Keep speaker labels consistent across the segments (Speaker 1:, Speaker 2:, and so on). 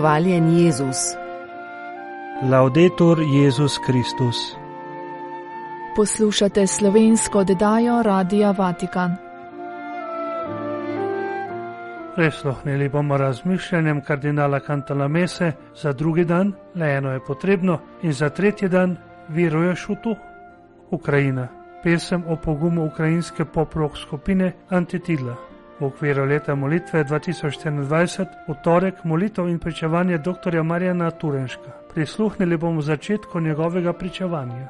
Speaker 1: Hvaljen Jezus.
Speaker 2: Laudetur Jezus Kristus.
Speaker 3: Poslušate slovensko oddajo Radia Vatikan.
Speaker 2: Reslohnili bomo razmišljanjem kardinala Cantalamese za drugi dan, le eno je potrebno, in za tretji dan veruješ v to? Ukrajina, pesem o pogumu ukrajinske pop-rock skupine Antitila. V okviru leta molitve 2024 v torek molitev in pričevanje dr. Marjana Turenška. Prisluhnili bomo začetku njegovega pričevanja.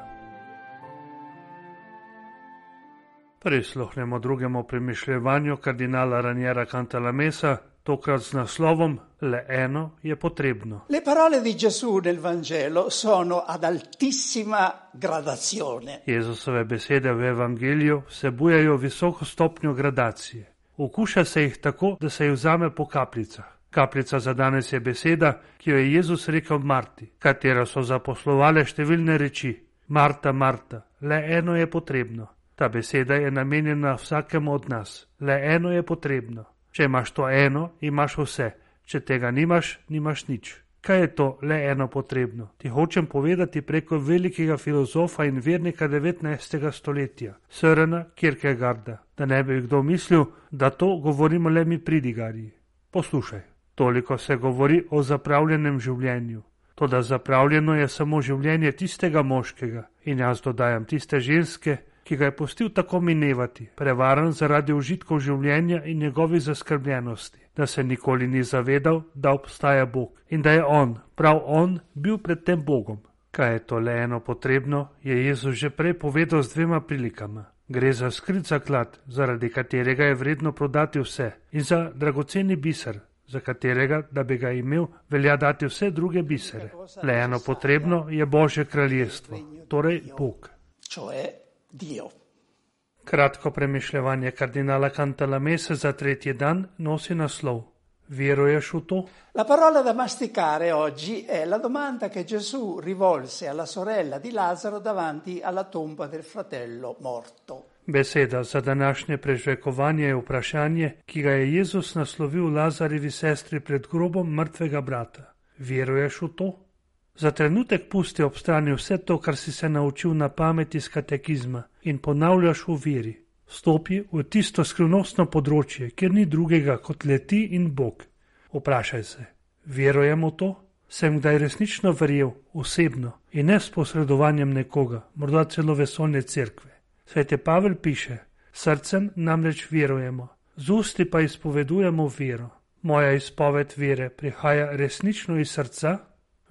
Speaker 2: Prisluhnemo drugemu premišljevanju kardinala Ranjera Cantalamesa, tokrat z naslovom Le eno je potrebno.
Speaker 4: Le parole di Gesù nel Vangelo sono ad altissima gradazione.
Speaker 2: Jezusove besede v evangeliju vsebujejo visoko stopnjo gradacije. Okuša se jih tako, da se jih vzame po kapljicah. Kapljica za danes je beseda, ki jo je Jezus rekel Marti, katera so zaposlovale številne reči. Marta, Marta, le eno je potrebno. Ta beseda je namenjena vsakemu od nas. Le eno je potrebno. Če imaš to eno, imaš vse. Če tega nimaš, nimaš nič. Kaj je to le eno potrebno? Ti hočem povedati preko velikega filozofa in vernika 19. stoletja, Srna Kierkegaarda, da ne bi kdo mislil, da to govorimo le mi pridigarji. Poslušaj, toliko se govori o zapravljenem življenju. Toda zapravljeno je samo življenje tistega moškega in jaz dodajam tiste ženske, ki ga je pustil tako minevati, prevaren zaradi užitkov življenja in njegovi zaskrbljenosti, da se nikoli ni zavedal, da obstaja Bog in da je on, prav on, bil pred tem Bogom. Kaj je to le eno potrebno, je Jezus že prej povedal z dvema prilikama. Gre za skrit zaklad, zaradi katerega je vredno prodati vse, in za dragoceni biser, za katerega, da bi ga imel, velja dati vse druge bisere. Le eno potrebno je Božje kraljestvo, torej Bog.
Speaker 4: Dio.
Speaker 2: Kratko premišljevanje kardinala Cantalamese za tretji dan nosi naslov: Veruješ v to?
Speaker 4: La parola da masticare oggi è la domanda che Gesù rivolse alla sorella di Lazzaro davanti alla tomba del fratello morto.
Speaker 2: Beseda za današnje prežvekovanje je vprašanje, ki ga je Jezus naslovil Lazarevi sestri pred grobom mrtvega brata. Veruješ v to? Za trenutek pusti ob strani vse to, kar si se naučil na pamet iz katekizma in ponavljaš v veri. Stopi v tisto skrivnostno področje, kjer ni drugega kot leti in Bog. Vprašaj se, verujemo to? Sem kdaj resnično verjel, osebno in ne s posredovanjem nekoga, morda celo vesolne cerkve. Svete Pavel piše: Srcem namreč verujemo, z usti pa izpovedujemo vero. Moja izpoved vere prihaja resnično iz srca,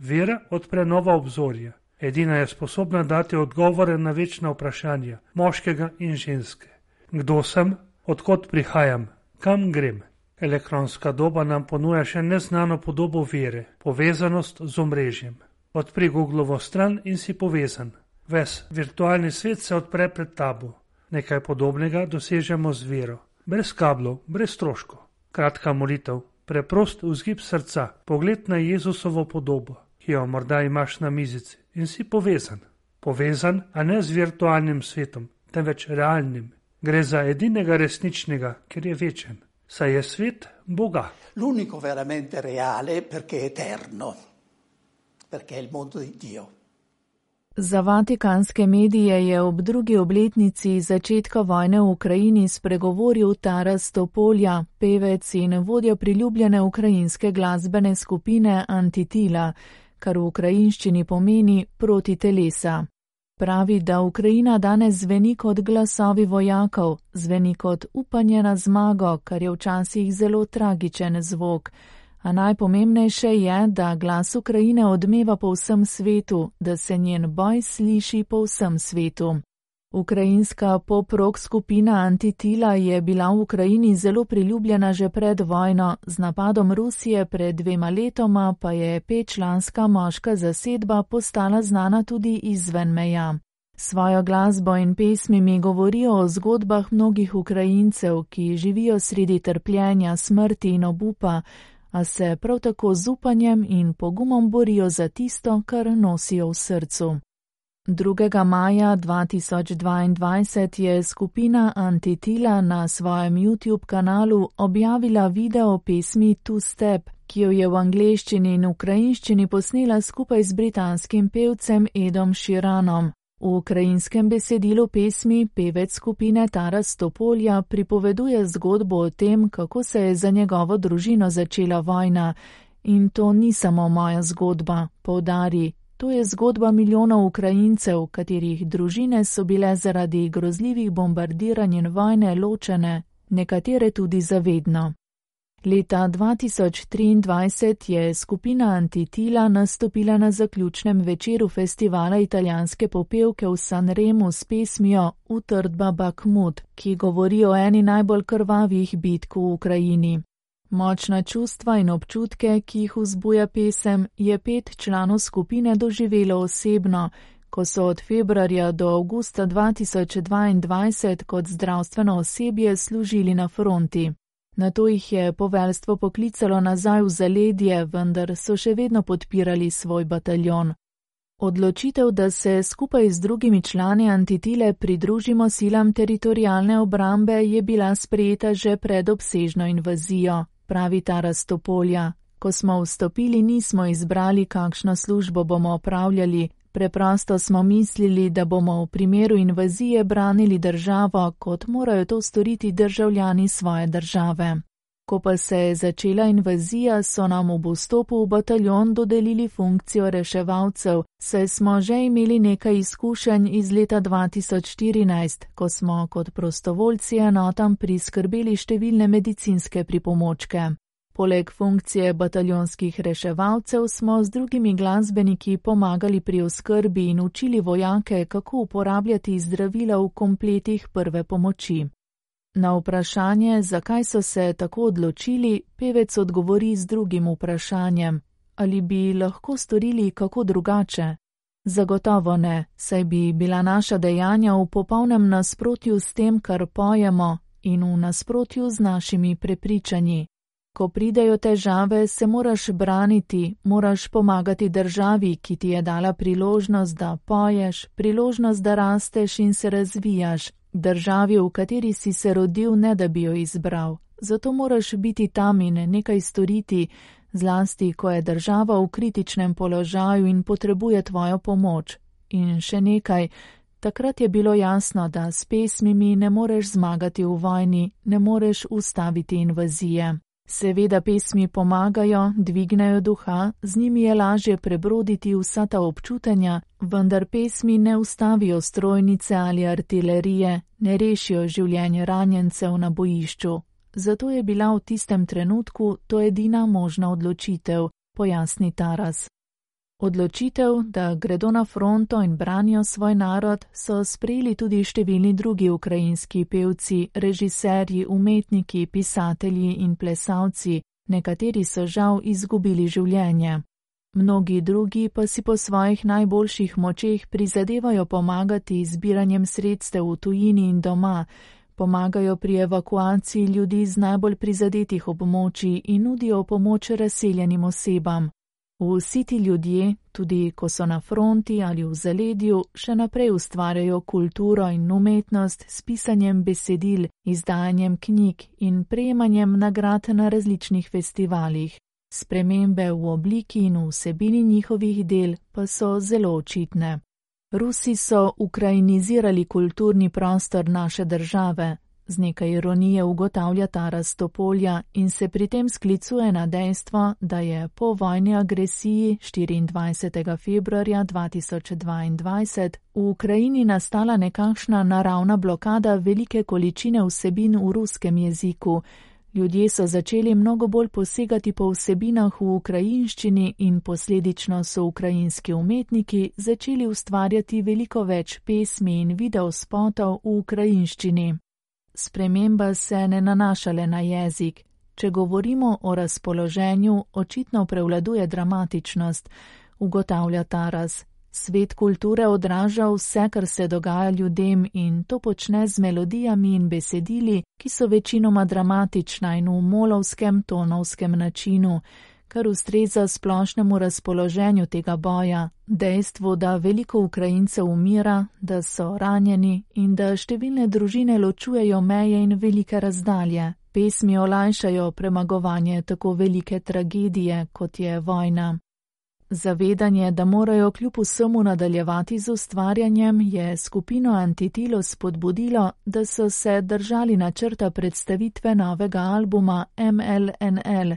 Speaker 2: Vera odpre nova obzorja. Edina je sposobna dati odgovore na večna vprašanja moškega in ženske. Kdo sem, odkot prihajam, kam grem? Elektronska doba nam ponuja še neznano podobo vere, povezanost z omrežjem. Odpri Googlovo stran in si povezan. Ves virtualni svet se odpre pred tabo. Nekaj podobnega dosežemo z vero. Brez kablov, brez stroškov. Kratka molitev, preprost vzgib srca, pogled na Jezusovo podobo ki jo morda imaš na mizici in si povezan. Povezan, a ne z virtualnim svetom, temveč realnim. Gre za edinega resničnega, ker je večen. Saj je svet Boga.
Speaker 4: L'unico veramente reale perché eterno, perché è il mondo di Dio.
Speaker 3: Za vatikanske medije je ob drugi obletnici začetka vojne v Ukrajini spregovoril Taras Topolja, pevec in vodja priljubljene ukrajinske glasbene skupine Antitila, kar v ukrajinščini pomeni proti telesa. Pravi, da Ukrajina danes zveni kot glasovi vojakov, zveni kot upanje na zmago, kar je včasih zelo tragičen zvok. A najpomembnejše je, da glas Ukrajine odmeva po vsem svetu, da se njen boj sliši po vsem svetu. Ukrajinska pop-rock skupina Antitila je bila v Ukrajini zelo priljubljena že pred vojno, z napadom Rusije pred dvema letoma pa je petčlanska moška zasedba postala znana tudi izven meja. Svojo glasbo in pesmimi govorijo o zgodbah mnogih Ukrajincev, ki živijo sredi trpljenja, smrti in obupa, a se prav tako z upanjem in pogumom borijo za tisto, kar nosijo v srcu. 2. maja 2022 je skupina Antitila na svojem YouTube kanalu objavila video pesmi Two Step, ki jo je v angleščini in ukrajinščini posnela skupaj z britanskim pevcem Edom Širanom. V ukrajinskem besedilu pesmi pevec skupine Taras Topolja pripoveduje zgodbo o tem, kako se je za njegovo družino začela vojna. In to ni samo moja zgodba, povdari, to je zgodba milijonov Ukrajincev, katerih družine so bile zaradi grozljivih bombardiranj in vojne ločene, nekatere tudi zavedno. Leta 2023 je skupina Antitila nastopila na zaključnem večeru festivala italijanske popevke v Sanremu s pesmijo Utrdba Bakmut, ki govori o eni najbolj krvavih bitk v Ukrajini. Močna čustva in občutke, ki jih vzbuja pesem, je pet članov skupine doživelo osebno, ko so od februarja do avgusta 2022 kot zdravstveno osebje služili na fronti. Na to jih je poveljstvo poklicalo nazaj v zaledje, vendar so še vedno podpirali svoj bataljon. Odločitev, da se skupaj z drugimi člani antitile pridružimo silam teritorijalne obrambe, je bila sprejeta že pred obsežno invazijo, pravi Taras Topolja. Ko smo vstopili, nismo izbrali, kakšno službo bomo opravljali, Preprosto smo mislili, da bomo v primeru invazije branili državo, kot morajo to storiti državljani svoje države. Ko pa se je začela invazija, so nam ob vstopu v bataljon dodelili funkcijo reševalcev, saj smo že imeli nekaj izkušenj iz leta 2014, ko smo kot prostovoljci enotam priskrbeli številne medicinske pripomočke. Poleg funkcije bataljonskih reševalcev smo z drugimi glasbeniki pomagali pri oskrbi in učili vojake, kako uporabljati zdravila v kompletih prve pomoči. Na vprašanje, zakaj so se tako odločili, pevec odgovori z drugim vprašanjem: ali bi lahko storili kako drugače? Zagotovo ne, saj bi bila naša dejanja v popolnem nasprotju s tem, kar pojemo, in v nasprotju z našimi prepričanji. Ko pridejo težave, se moraš braniti, moraš pomagati državi, ki ti je dala priložnost, da poješ, priložnost, da rasteš in se razvijaš, državi, v kateri si se rodil, ne da bi jo izbral. Zato moraš biti tam in nekaj storiti, zlasti, ko je država v kritičnem položaju in potrebuje tvojo pomoč. In še nekaj, takrat je bilo jasno, da s pesmimi ne moreš zmagati v vojni, ne moreš ustaviti invazije. Seveda pesmi pomagajo, dvignejo duha, z njimi je lažje prebroditi vsa ta občutenja, vendar pesmi ne ustavijo strojnice ali artilerije, ne rešijo življenje ranjencev na bojišču. Zato je bila v tistem trenutku to edina možna odločitev, pojasni Taras. Odločitev, da gredo na fronto in branijo svoj narod, so sprejeli tudi številni drugi ukrajinski pevci, režiserji, umetniki, pisatelji in plesalci, nekateri so žal izgubili življenje. Mnogi drugi pa si po svojih najboljših močeh prizadevajo pomagati zbiranjem sredstev v tujini in doma, pomagajo pri evakuaciji ljudi z najbolj prizadetih območij in nudijo pomoč razseljenim osebam. Vsi ti ljudje, tudi ko so na fronti ali v zaledju, še naprej ustvarjajo kulturo in umetnost s pisanjem besedil, izdajanjem knjig in prejemanjem nagrad na različnih festivalih. Spremembe v obliki in vsebini njihovih del pa so zelo očitne. Rusi so ukrajinizirali kulturni prostor naše države, z nekaj ironije ugotavlja Taras Topolja in se pri tem sklicuje na dejstvo, da je po vojni agresiji 24. februarja 2022 v Ukrajini nastala nekakšna naravna blokada velike količine vsebin v ruskem jeziku. Ljudje so začeli mnogo bolj posegati po vsebinah v ukrajinščini in posledično so ukrajinski umetniki začeli ustvarjati veliko več pesmi in videospotov v ukrajinščini sprememba se ne nanaša le na jezik. Če govorimo o razpoloženju, očitno prevladuje dramatičnost, ugotavlja Taras. Svet kulture odraža vse, kar se dogaja ljudem in to počne z melodijami in besedili, ki so večinoma dramatična in v molovskem tonovskem načinu, kar ustreza splošnemu razpoloženju tega boja, dejstvu, da veliko Ukrajincev umira, da so ranjeni in da številne družine ločujejo meje in velike razdalje, Pesmi olajšajo premagovanje tako velike tragedije, kot je vojna. Zavedanje, da morajo kljub vsemu nadaljevati z ustvarjanjem, je skupino Antitilo spodbudilo, da so se držali načrta predstavitve novega albuma MLNL,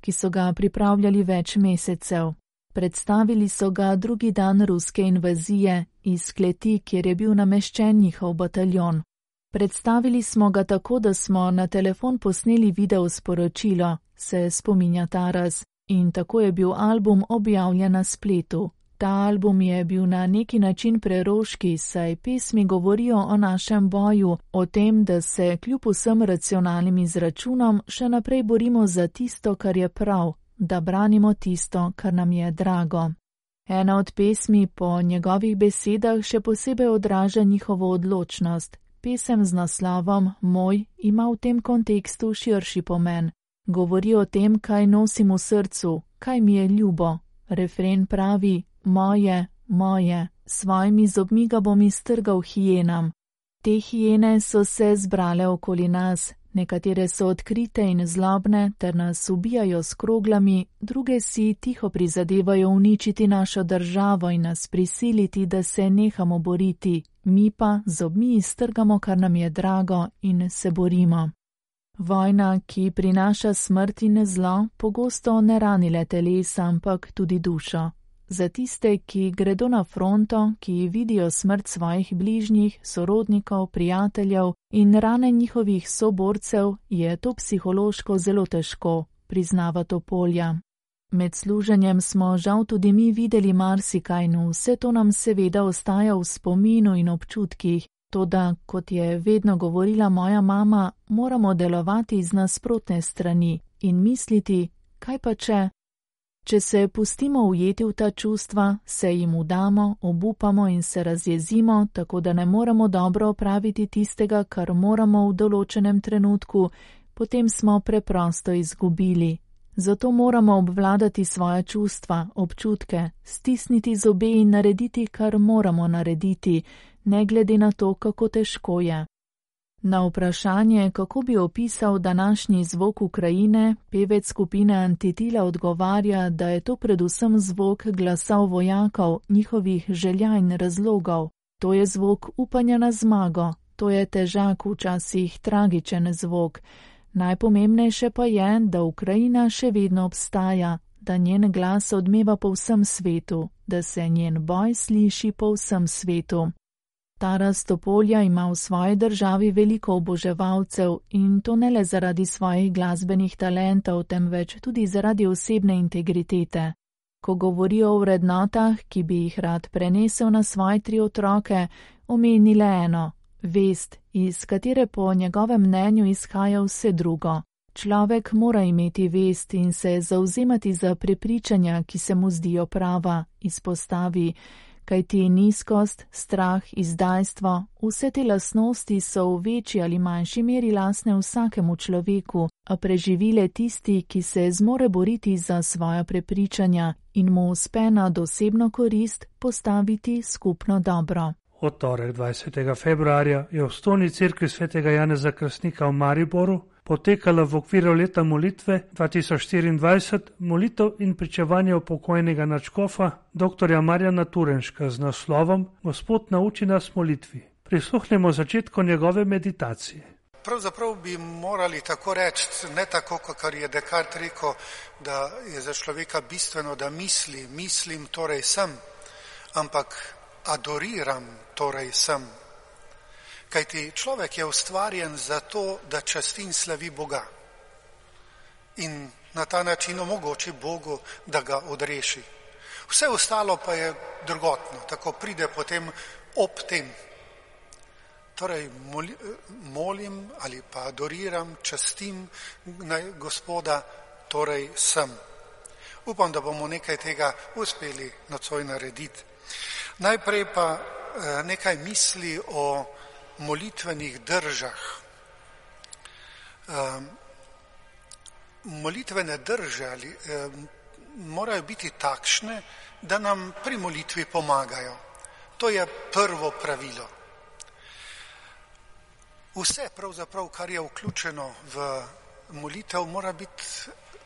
Speaker 3: ki so ga pripravljali več mesecev. Predstavili so ga drugi dan ruske invazije iz kleti, kjer je bil nameščen njihov bataljon. Predstavili smo ga tako, da smo na telefon posneli video sporočilo, se spominja Taras, in tako je bil album objavljen na spletu. Ta album je bil na neki način preroški, saj pesmi govorijo o našem boju, o tem, da se kljub vsem racionalnim izračunom še naprej borimo za tisto, kar je prav, da branimo tisto, kar nam je drago. Ena od pesmi po njegovih besedah še posebej odraža njihovo odločnost. Pesem z naslovom Moj ima v tem kontekstu širši pomen. Govori o tem, kaj nosim v srcu, kaj mi je ljubo. Refren pravi: Moje, moje, svojimi zobmi ga bom iztrgal hijenam. Te hijene so se zbrale okoli nas, Nekatere so odkrite in zlobne, ter nas ubijajo s kroglami, druge si tiho prizadevajo uničiti našo državo in nas prisiliti, da se nehamo boriti, mi pa z obmi iztrgamo, kar nam je drago, in se borimo. Vojna, ki prinaša smrt in zlo, pogosto ne rani le telesa, ampak tudi dušo. Za tiste, ki gredo na fronto, ki vidijo smrt svojih bližnjih, sorodnikov, prijateljev in rane njihovih soborcev, je to psihološko zelo težko, priznava to polja. Med služenjem smo žal tudi mi videli marsikaj in vse to nam seveda ostaja v spominu in občutkih, toda, kot je vedno govorila moja mama, moramo delovati iz nasprotne strani in misliti, kaj pa če. Če se pustimo ujeti v ta čustva, se jim udamo, obupamo in se razjezimo, tako da ne moremo dobro opraviti tistega, kar moramo v določenem trenutku, potem smo preprosto izgubili. Zato moramo obvladati svoje čustva, občutke, stisniti zobe in narediti, kar moramo narediti, ne glede na to, kako težko je. Na vprašanje, kako bi opisal današnji zvok Ukrajine, pevec skupine Antitila odgovarja, da je to predvsem zvok glasov vojakov, njihovih želja in razlogov. To je zvok upanja na zmago, to je težak, včasih tragičen zvok. Najpomembnejše pa je, da Ukrajina še vedno obstaja, da njen glas odmeva po vsem svetu, da se njen boj sliši po vsem svetu. Taras Topolja ima v svoji državi veliko oboževalcev in to ne le zaradi svojih glasbenih talentov, temveč tudi zaradi osebne integritete. Ko govori o vrednotah, ki bi jih rad prenesel na svoje tri otroke, omeni le eno: vest, iz katere po njegovem mnenju izhaja vse drugo. Človek mora imeti vest in se zauzemati za prepričanja, ki se mu zdijo prava, izpostavi kajti nizkost, strah, izdajstvo, vse te lasnosti so v večji ali manjši meri lasne vsakemu človeku, a preživile tisti, ki se zmore boriti za svoja prepričanja in mu uspe na dosebno korist postaviti skupno dobro.
Speaker 2: Od torek 20. februarja je v stolni cerkvi svetega Janeza Krasnika v Mariboru potekala v okviru leta molitve 2024 molitev in pričevanje upokojnega načkofa dr. Marjana Turenška z naslovom Gospod nauči nas molitvi. Prisluhnemo začetku njegove meditacije.
Speaker 1: Pravzaprav bi morali tako reči, ne tako, kot je Descartes rekel, da je za človeka bistveno, da misli, mislim, torej sem, ampak adoriram, torej sem. Kajti človek je ustvarjen zato, da časti in slavi Boga in na ta način omogoči Bogu, da ga odreši. Vse ostalo pa je drugotno, tako pride potem ob tem. Torej, molim ali pa adoriram, častim naj gospoda, torej sem. Upam, da bomo nekaj tega uspeli nocoj narediti. Najprej pa eh, nekaj misli o molitvenih držah. Molitvene drže ali, morajo biti takšne, da nam pri molitvi pomagajo. To je prvo pravilo. Vse, pravzaprav, kar je vključeno v molitev, mora biti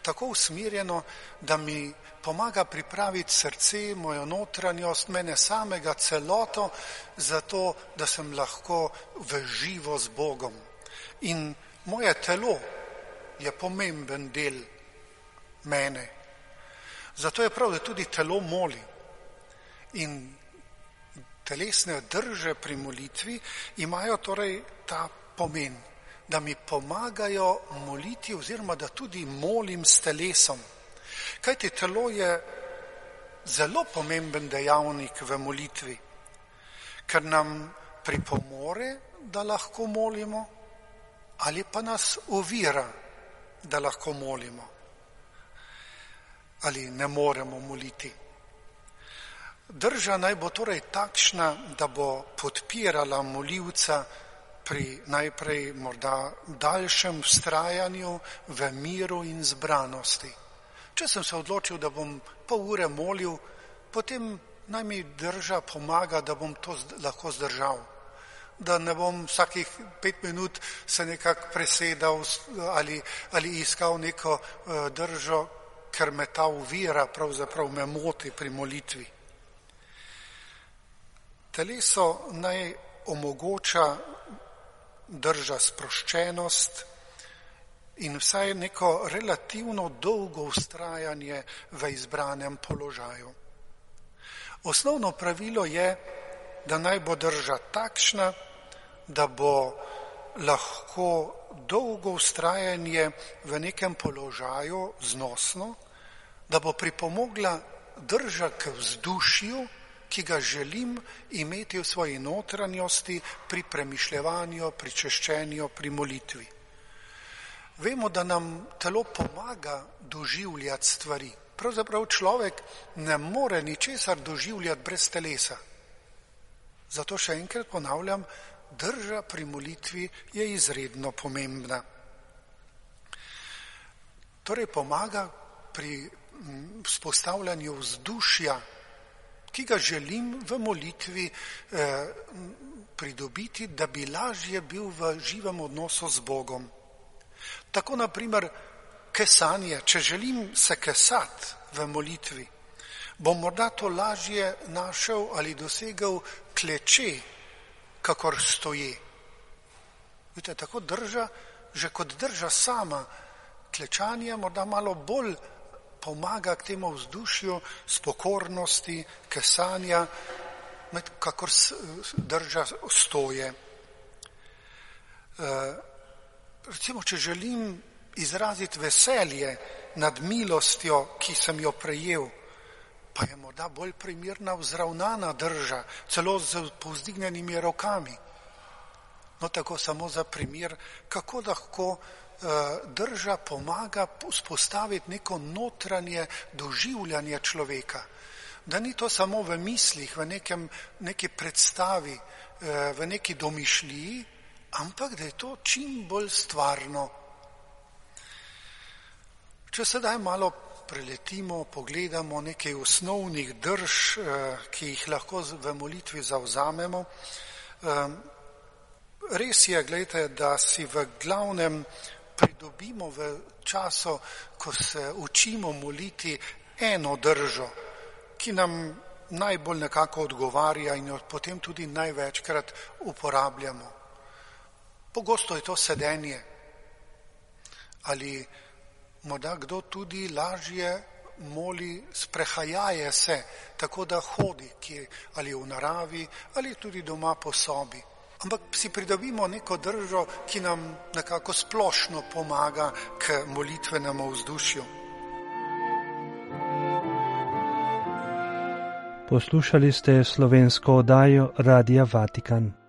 Speaker 1: tako usmerjeno, da mi pomaga pripraviti srce, mojo notranjost, mene samega celoto, zato da sem lahko v živo z Bogom. In moje telo je pomemben del mene. Zato je prav, da tudi telo moli. In telesne drže pri molitvi imajo torej ta pomen da mi pomagajo moliti oziroma da tudi molim s telesom. Kaj ti telo je zelo pomemben dejavnik v molitvi, ker nam pripomore, da lahko molimo ali pa nas ovira, da lahko molimo ali ne moremo moliti. Drža naj bo torej takšna, da bo podpirala moljivca pri najprej morda daljšem vztrajanju v miru in zbranosti. Če sem se odločil, da bom pol ure molil, potem naj mi drža pomaga, da bom to lahko zdržal. Da ne bom vsakih pet minut se nekako presedal ali, ali iskal neko uh, držo, ker me ta uvira, pravzaprav me moti pri molitvi. Teleso naj omogoča drža sproščenost in vsaj neko relativno dolgo ustrajanje v izbranem položaju. Osnovno pravilo je, da naj bo drža takšna, da bo lahko dolgo ustrajanje v nekem položaju znosno, da bo pripomogla drža k vzdušju, ki ga želim imeti v svoji notranjosti pri premišljevanju, pri češčenju, pri molitvi. Vemo, da nam telo pomaga doživljati stvari. Pravzaprav človek ne more ničesar doživljati brez telesa. Zato še enkrat ponavljam, drža pri molitvi je izredno pomembna. Torej pomaga pri vzpostavljanju vzdušja ki ga želim v molitvi eh, pridobiti, da bi lažje bil v živem odnosu z Bogom. Tako naprimer kesanje, če želim se kesati v molitvi, bom morda to lažje našel ali dosegel kleče, kakor stoje. Vidite, tako drža, že kot drža sama, klečanje morda malo bolj pomaga k temu vzdušju spokornosti, kesanja, med kakor drža stoje. E, recimo, če želim izraziti veselje nad milostjo, ki sem jo prejel, pa je morda bolj primirna vzravnana drža, celo z povzdignjenimi rokami. No, tako samo za primer, kako lahko Eh, drža pomaga vzpostaviti neko notranje doživljanje človeka. Da ni to samo v mislih, v nekem, neki predstavi, eh, v neki domišljiji, ampak da je to čim bolj stvarno. Če sedaj malo preletimo, pogledamo nekaj osnovnih drž, eh, ki jih lahko v molitvi zauzamemo. Res je, gledajte, da si v glavnem pridobimo v času, ko se učimo moliti eno držo, ki nam najbolj nekako odgovarja in jo potem tudi največkrat uporabljamo. Pogosto je to sedenje ali morda kdo tudi lažje moli, sprehajaje se, tako da hodi, ki ali v naravi ali tudi doma po sobi ampak si pridobimo neko držo, ki nam nekako splošno pomaga k molitvenemu vzdušju.
Speaker 2: Poslušali ste slovensko oddajo Radia Vatikan.